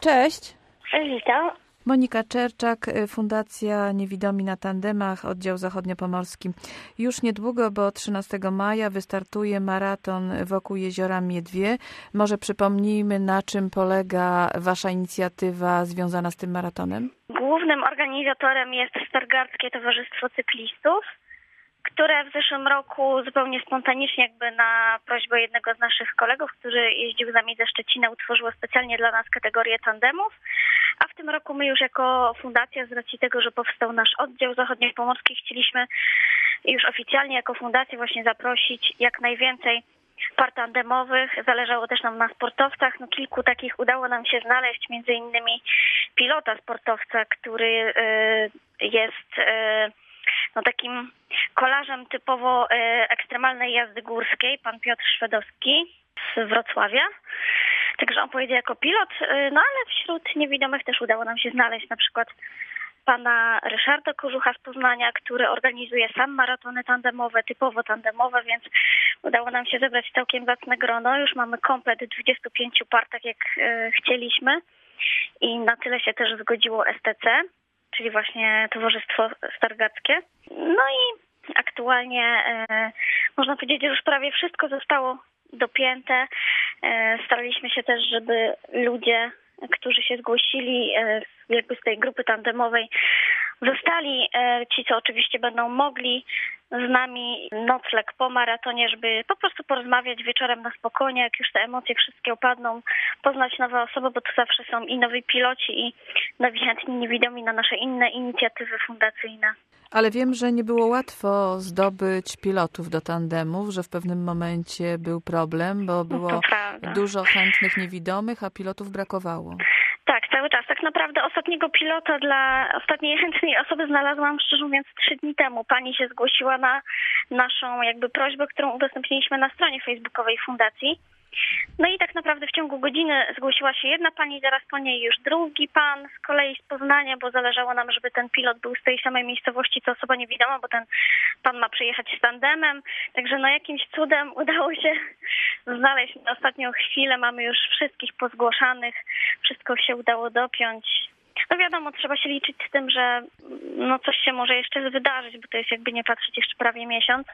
Cześć. Witam. Monika Czerczak, y, Fundacja Niewidomi na Tandemach, oddział zachodniopomorski. Już niedługo, bo 13 maja wystartuje maraton wokół jeziora Miedwie. Może przypomnijmy, na czym polega Wasza inicjatywa związana z tym maratonem? Głównym organizatorem jest Stargardzkie Towarzystwo Cyklistów, które w zeszłym roku zupełnie spontanicznie, jakby na prośbę jednego z naszych kolegów, który jeździł z nami ze Szczecina, utworzyło specjalnie dla nas kategorię tandemów. A w tym roku my już jako fundacja, z racji tego, że powstał nasz oddział zachodniopomorski, chcieliśmy już oficjalnie jako fundacja właśnie zaprosić jak najwięcej par tandemowych. Zależało też nam na sportowcach. No, kilku takich udało nam się znaleźć, między innymi pilota sportowca, który y, jest y, no, takim kolarzem typowo y, ekstremalnej jazdy górskiej, pan Piotr Szwedowski z Wrocławia. Także on pojedzie jako pilot, no ale wśród niewidomych też udało nam się znaleźć na przykład pana Ryszarda Kożucha z Poznania, który organizuje sam maratony tandemowe, typowo tandemowe, więc udało nam się zebrać całkiem zacne grono. Już mamy komplet 25 par, tak jak e, chcieliśmy i na tyle się też zgodziło STC, czyli właśnie Towarzystwo Stargackie. No i aktualnie e, można powiedzieć, że już prawie wszystko zostało dopięte. E, staraliśmy się też, żeby ludzie, którzy się zgłosili e, jakby z tej grupy tandemowej, zostali e, ci, co oczywiście będą mogli z nami nocleg po maratonie, żeby po prostu porozmawiać wieczorem na spokojnie, jak już te emocje wszystkie opadną, poznać nowe osoby, bo to zawsze są i nowi piloci, i nowi chętni niewidomi na nasze inne inicjatywy fundacyjne. Ale wiem, że nie było łatwo zdobyć pilotów do tandemów, że w pewnym momencie był problem, bo było dużo chętnych niewidomych, a pilotów brakowało. Tak, cały czas. Tak naprawdę ostatniego pilota dla ostatniej chętnej osoby znalazłam, szczerze mówiąc, trzy dni temu. Pani się zgłosiła na naszą jakby prośbę, którą udostępniliśmy na stronie facebookowej fundacji. No i tak naprawdę w ciągu godziny zgłosiła się jedna pani, zaraz po niej już drugi pan z kolei z Poznania, bo zależało nam, żeby ten pilot był z tej samej miejscowości, co osoba niewidoma, bo ten pan ma przyjechać z tandemem. Także no jakimś cudem udało się znaleźć na ostatnią chwilę. Mamy już wszystkich pozgłaszanych, wszystko się udało dopiąć. No wiadomo, trzeba się liczyć z tym, że no coś się może jeszcze wydarzyć, bo to jest jakby nie patrzeć jeszcze prawie miesiąc.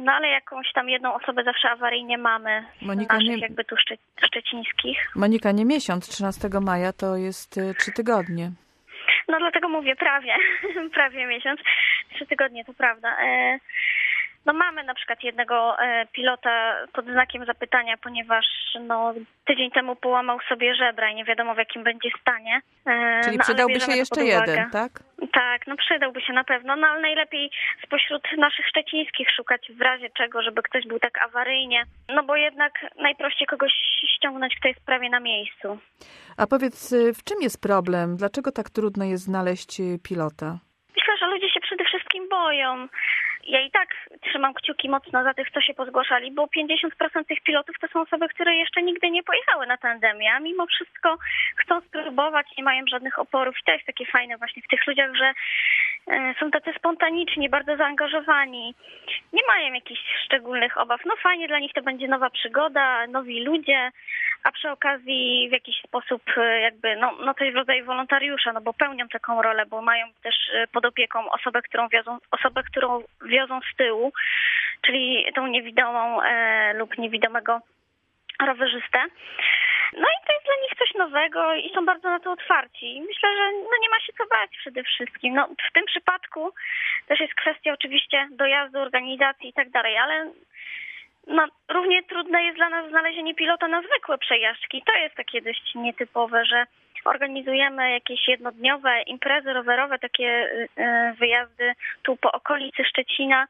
No ale jakąś tam jedną osobę zawsze awaryjnie mamy Monika, naszych nie... jakby tu szcze... szczecińskich. Monika, nie miesiąc, 13 maja to jest y, trzy tygodnie. No dlatego mówię prawie, prawie miesiąc. Trzy tygodnie to prawda. No mamy na przykład jednego e, pilota pod znakiem zapytania, ponieważ no, tydzień temu połamał sobie żebra i nie wiadomo w jakim będzie stanie. E, Czyli no, przydałby się jeszcze jeden, tak? Tak, no przydałby się na pewno, no ale najlepiej spośród naszych szczecińskich szukać w razie czego, żeby ktoś był tak awaryjnie, no bo jednak najprościej kogoś ściągnąć, kto jest prawie na miejscu. A powiedz, y, w czym jest problem? Dlaczego tak trudno jest znaleźć y, pilota? Myślę, że ludzie się przede wszystkim boją ja i tak trzymam kciuki mocno za tych, co się pozgłaszali, bo 50% tych pilotów to są osoby, które jeszcze nigdy nie pojechały na tandemie, a mimo wszystko chcą spróbować, nie mają żadnych oporów. I to jest takie fajne właśnie w tych ludziach, że są tacy spontaniczni, bardzo zaangażowani, nie mają jakichś szczególnych obaw. No fajnie, dla nich to będzie nowa przygoda, nowi ludzie, a przy okazji w jakiś sposób e, jakby, no, no coś w rodzaju wolontariusza, no bo pełnią taką rolę, bo mają też e, pod opieką osobę, którą wiozą, osobę, którą wiozą z tyłu, czyli tą niewidomą e, lub niewidomego rowerzystę. No i to jest dla nich coś nowego i są bardzo na to otwarci. Myślę, że no nie ma się co bać przede wszystkim. No, w tym przypadku też jest kwestia oczywiście dojazdu, organizacji i tak dalej, ale no, równie trudne jest dla nas znalezienie pilota na zwykłe przejażdżki. To jest takie dość nietypowe, że organizujemy jakieś jednodniowe imprezy rowerowe, takie y, y, wyjazdy tu po okolicy Szczecina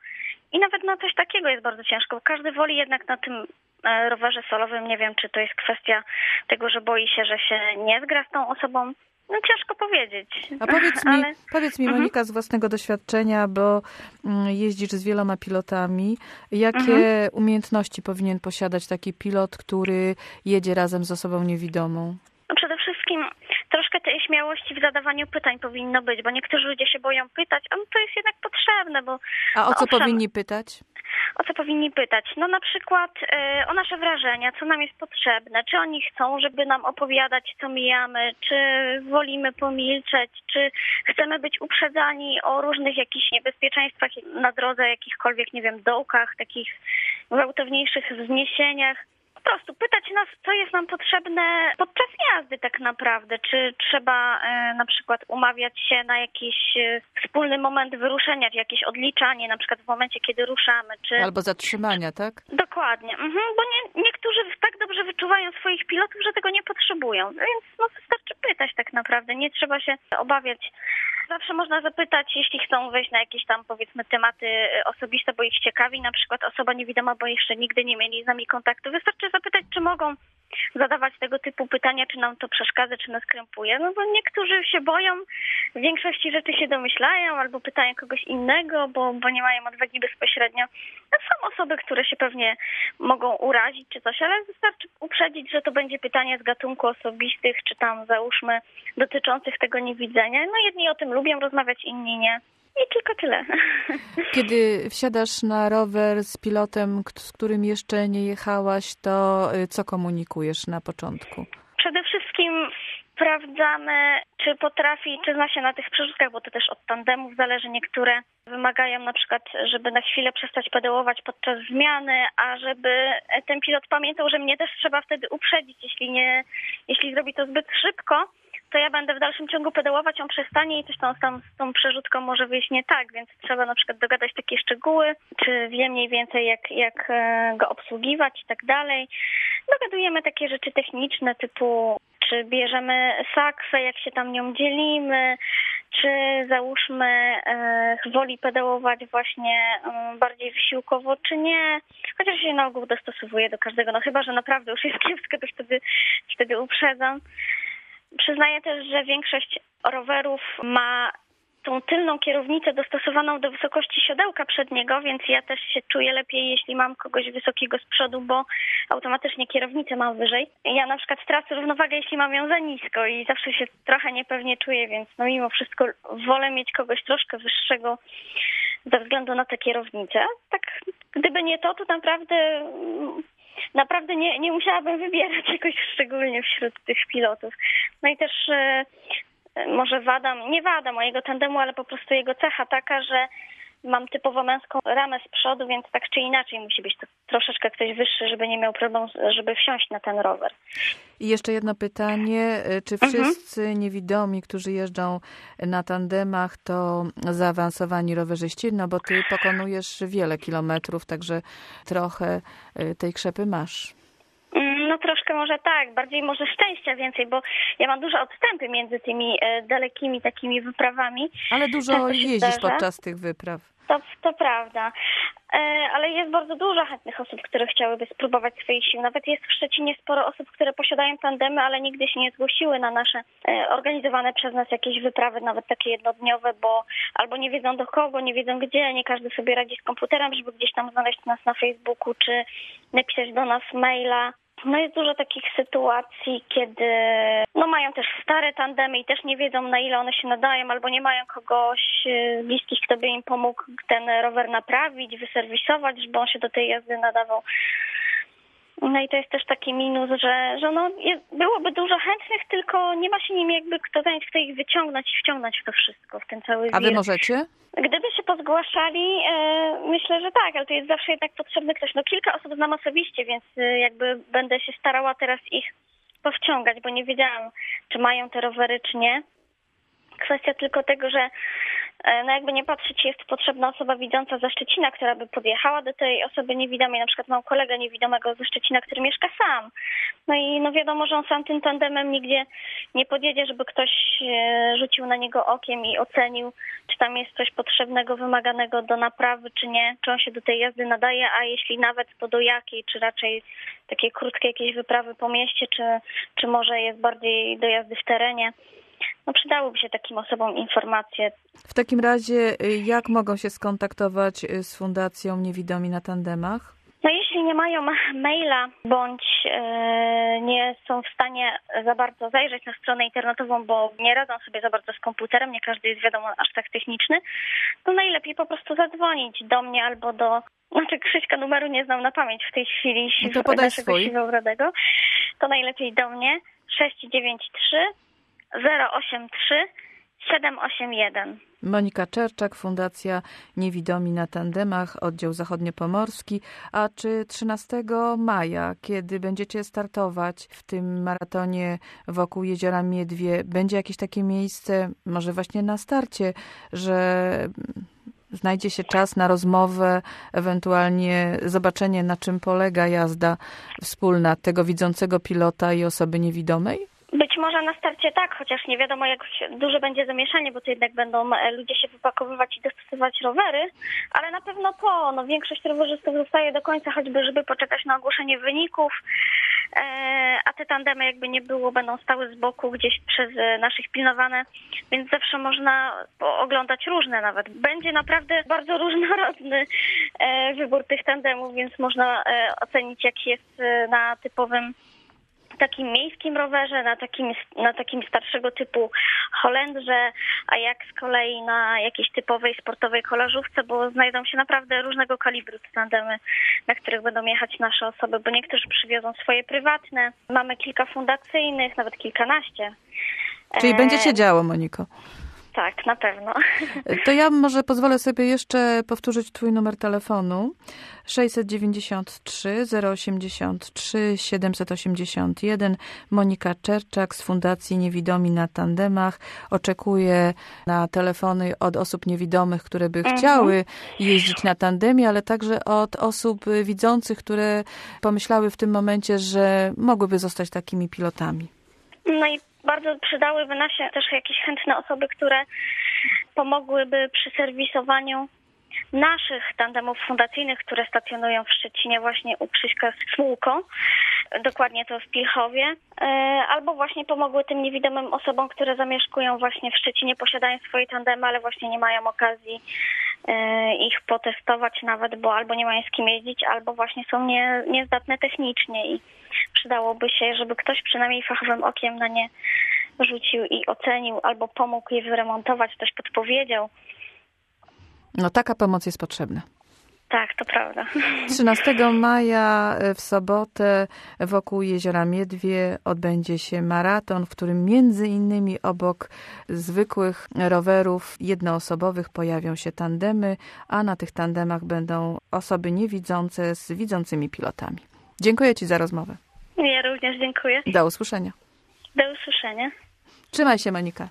i nawet na coś takiego jest bardzo ciężko. Każdy woli jednak na tym rowerze solowym. Nie wiem, czy to jest kwestia tego, że boi się, że się nie zgra z tą osobą, no ciężko powiedzieć. A powiedz mi, Ale... powiedz mi mhm. Monika z własnego doświadczenia, bo mm, jeździsz z wieloma pilotami. Jakie mhm. umiejętności powinien posiadać taki pilot, który jedzie razem z osobą niewidomą? No przede wszystkim troszkę tej śmiałości w zadawaniu pytań powinno być, bo niektórzy ludzie się boją pytać, a to jest jednak potrzebne, bo... A o co owszem, powinni pytać? O co powinni pytać? No na przykład e, o nasze wrażenia, co nam jest potrzebne, czy oni chcą, żeby nam opowiadać, co mijamy, czy wolimy pomilczeć, czy chcemy być uprzedzani o różnych jakichś niebezpieczeństwach na drodze, jakichkolwiek, nie wiem, dołkach, takich gwałtowniejszych wzniesieniach prostu pytać nas, co jest nam potrzebne podczas jazdy tak naprawdę. Czy trzeba e, na przykład umawiać się na jakiś e, wspólny moment wyruszenia, czy jakieś odliczanie, na przykład w momencie, kiedy ruszamy. Czy... Albo zatrzymania, tak? Dokładnie, mhm, bo nie, niektórzy tak dobrze wyczuwają swoich pilotów, że tego nie potrzebują. Więc no, wystarczy pytać tak naprawdę, nie trzeba się obawiać Zawsze można zapytać, jeśli chcą wejść na jakieś tam powiedzmy tematy e, osobiste, bo ich ciekawi, na przykład osoba niewidoma, bo jeszcze nigdy nie mieli z nami kontaktu. Wystarczy zapytać, czy mogą zadawać tego typu pytania, czy nam to przeszkadza, czy nas krępuje. No bo niektórzy się boją, w większości rzeczy się domyślają albo pytają kogoś innego, bo, bo nie mają odwagi bezpośrednio. No, są osoby, które się pewnie mogą urazić czy coś, ale wystarczy uprzedzić, że to będzie pytanie z gatunku osobistych, czy tam załóżmy dotyczących tego niewidzenia. No jedni o tym lubią rozmawiać, inni nie. I tylko tyle. Kiedy wsiadasz na rower z pilotem, z którym jeszcze nie jechałaś, to y, co komunikujesz na początku? Przede wszystkim sprawdzamy, czy potrafi, czy zna się na tych przerzutkach, bo to też od tandemów zależy. Niektóre wymagają na przykład, żeby na chwilę przestać pedałować podczas zmiany, a żeby ten pilot pamiętał, że mnie też trzeba wtedy uprzedzić, jeśli nie, jeśli zrobi to zbyt szybko to ja będę w dalszym ciągu pedałować, on przestanie i coś tam, tam z tą przerzutką może wyjść nie tak, więc trzeba na przykład dogadać takie szczegóły, czy wie mniej więcej jak, jak e, go obsługiwać i tak dalej. Dogadujemy takie rzeczy techniczne typu czy bierzemy sakwę, jak się tam nią dzielimy, czy załóżmy e, woli pedałować właśnie e, bardziej wysiłkowo, czy nie. Chociaż się na ogół dostosowuje do każdego, no chyba, że naprawdę już jest kiepsko, to wtedy, wtedy uprzedzam. Przyznaję też, że większość rowerów ma tą tylną kierownicę dostosowaną do wysokości siodełka przedniego, więc ja też się czuję lepiej, jeśli mam kogoś wysokiego z przodu, bo automatycznie kierownicę mam wyżej. Ja na przykład tracę równowagę, jeśli mam ją za nisko i zawsze się trochę niepewnie czuję, więc no mimo wszystko wolę mieć kogoś troszkę wyższego ze względu na tę kierownicę. Tak, gdyby nie to, to naprawdę naprawdę nie, nie musiałabym wybierać jakoś szczególnie wśród tych pilotów. No i też e, może wada, nie wada mojego tandemu, ale po prostu jego cecha taka, że mam typowo męską ramę z przodu, więc tak czy inaczej musi być to troszeczkę ktoś wyższy, żeby nie miał problemu, żeby wsiąść na ten rower. I jeszcze jedno pytanie. Czy mhm. wszyscy mhm. niewidomi, którzy jeżdżą na tandemach, to zaawansowani rowerzyści? No bo ty pokonujesz wiele kilometrów, także trochę y, tej krzepy masz. Mm, no troszkę może tak, bardziej może szczęścia więcej, bo ja mam dużo odstępy między tymi e, dalekimi takimi wyprawami. Ale dużo tak jeździsz podczas tych wypraw. To, to prawda. E, ale jest bardzo dużo chętnych osób, które chciałyby spróbować swoich sił. Nawet jest w Szczecinie sporo osób, które posiadają tandemy, ale nigdy się nie zgłosiły na nasze e, organizowane przez nas jakieś wyprawy, nawet takie jednodniowe, bo albo nie wiedzą do kogo, nie wiedzą gdzie, nie każdy sobie radzi z komputerem, żeby gdzieś tam znaleźć nas na Facebooku, czy napisać do nas maila. No jest dużo takich sytuacji, kiedy no mają też stare tandemy i też nie wiedzą na ile one się nadają, albo nie mają kogoś z bliskich, kto by im pomógł ten rower naprawić, wyserwisować, żeby on się do tej jazdy nadawał. No i to jest też taki minus, że, że no, byłoby dużo chętnych, tylko nie ma się nim jakby kto zająć, kto ich wyciągnąć i wciągnąć w to wszystko, w ten cały A wy możecie? Gdyby pozgłaszali, e, myślę, że tak, ale to jest zawsze jednak potrzebny ktoś. No kilka osób znam osobiście, więc e, jakby będę się starała teraz ich powciągać, bo nie wiedziałam, czy mają te rowery, czy nie. Kwestia tylko tego, że no jakby nie patrzeć, jest potrzebna osoba widząca ze Szczecina, która by podjechała do tej osoby niewidomej. Na przykład mam kolegę niewidomego ze Szczecina, który mieszka sam. No i no wiadomo, że on sam tym tandemem nigdzie nie podjedzie, żeby ktoś e, rzucił na niego okiem i ocenił, czy tam jest coś potrzebnego, wymaganego do naprawy, czy nie, czy on się do tej jazdy nadaje, a jeśli nawet, to do jakiej, czy raczej takie krótkie jakieś wyprawy po mieście, czy, czy może jest bardziej do jazdy w terenie no przydałyby się takim osobom informacje. W takim razie y, jak mogą się skontaktować y, z Fundacją Niewidomi na Tandemach? No jeśli nie mają maila bądź e, nie są w stanie za bardzo zajrzeć na stronę internetową, bo nie radzą sobie za bardzo z komputerem, nie każdy jest wiadomo aż tak techniczny, to najlepiej po prostu zadzwonić do mnie albo do znaczy Krzyśka numeru nie znam na pamięć w tej chwili No to podaj swój. siwowrodego. To najlepiej do mnie 693 083 781. Monika Czerczak, Fundacja Niewidomi na Tandemach, oddział zachodniopomorski. A czy 13 maja, kiedy będziecie startować w tym maratonie wokół jeziora Miedwie, będzie jakieś takie miejsce, może właśnie na starcie, że znajdzie się czas na rozmowę, ewentualnie zobaczenie, na czym polega jazda wspólna tego widzącego pilota i osoby niewidomej? Może na starcie tak, chociaż nie wiadomo jak duże będzie zamieszanie, bo to jednak będą e, ludzie się wypakowywać i dostosować rowery, ale na pewno po, no większość rowerzystów zostaje do końca, choćby żeby poczekać na ogłoszenie wyników, e, a te tandemy jakby nie było, będą stały z boku gdzieś przez e, naszych pilnowane, więc zawsze można oglądać różne nawet. Będzie naprawdę bardzo różnorodny wybór tych tandemów, więc można ocenić jaki jest na typowym takim miejskim rowerze, na takim, na takim starszego typu Holendrze, a jak z kolei na jakiejś typowej sportowej kolażówce, bo znajdą się naprawdę różnego kalibru tandemy, na których będą jechać nasze osoby, bo niektórzy przywiozą swoje prywatne. Mamy kilka fundacyjnych, nawet kilkanaście. Czyli E, będzie się działo, Moniko. Tak, na pewno. To ja może pozwolę sobie jeszcze powtórzyć Twój numer telefonu. 693 083 781. Monika Czerczak z Fundacji Niewidomi na Tandemach oczekuje na telefony od osób niewidomych, które by Mhm. chciały jeździć na tandemie, ale także od osób widzących, które pomyślały w tym momencie, że mogłyby zostać takimi pilotami. No i bardzo przydałyby nam się też jakieś chętne osoby, które pomogłyby przy serwisowaniu naszych tandemów fundacyjnych, które stacjonują w Szczecinie właśnie u Krzyśka Smułko, dokładnie to w Pilchowie, e, albo właśnie pomogły tym niewidomym osobom, które zamieszkują właśnie w Szczecinie, posiadają swoje tandemy, ale właśnie nie mają okazji ich potestować nawet, bo albo nie mają z kim jeździć, albo właśnie są nie, niezdatne technicznie i przydałoby się, żeby ktoś przynajmniej fachowym okiem na nie rzucił i ocenił, albo pomógł je wyremontować, ktoś podpowiedział. No taka pomoc jest potrzebna. Tak, to prawda. 13 maja e, w sobotę wokół jeziora Miedwie odbędzie się maraton, w którym między innymi obok zwykłych rowerów jednoosobowych pojawią się tandemy, a na tych tandemach będą osoby niewidzące z widzącymi pilotami. Dziękuję Ci za rozmowę. Ja również dziękuję. Do usłyszenia. Do usłyszenia. Trzymaj się, Monika.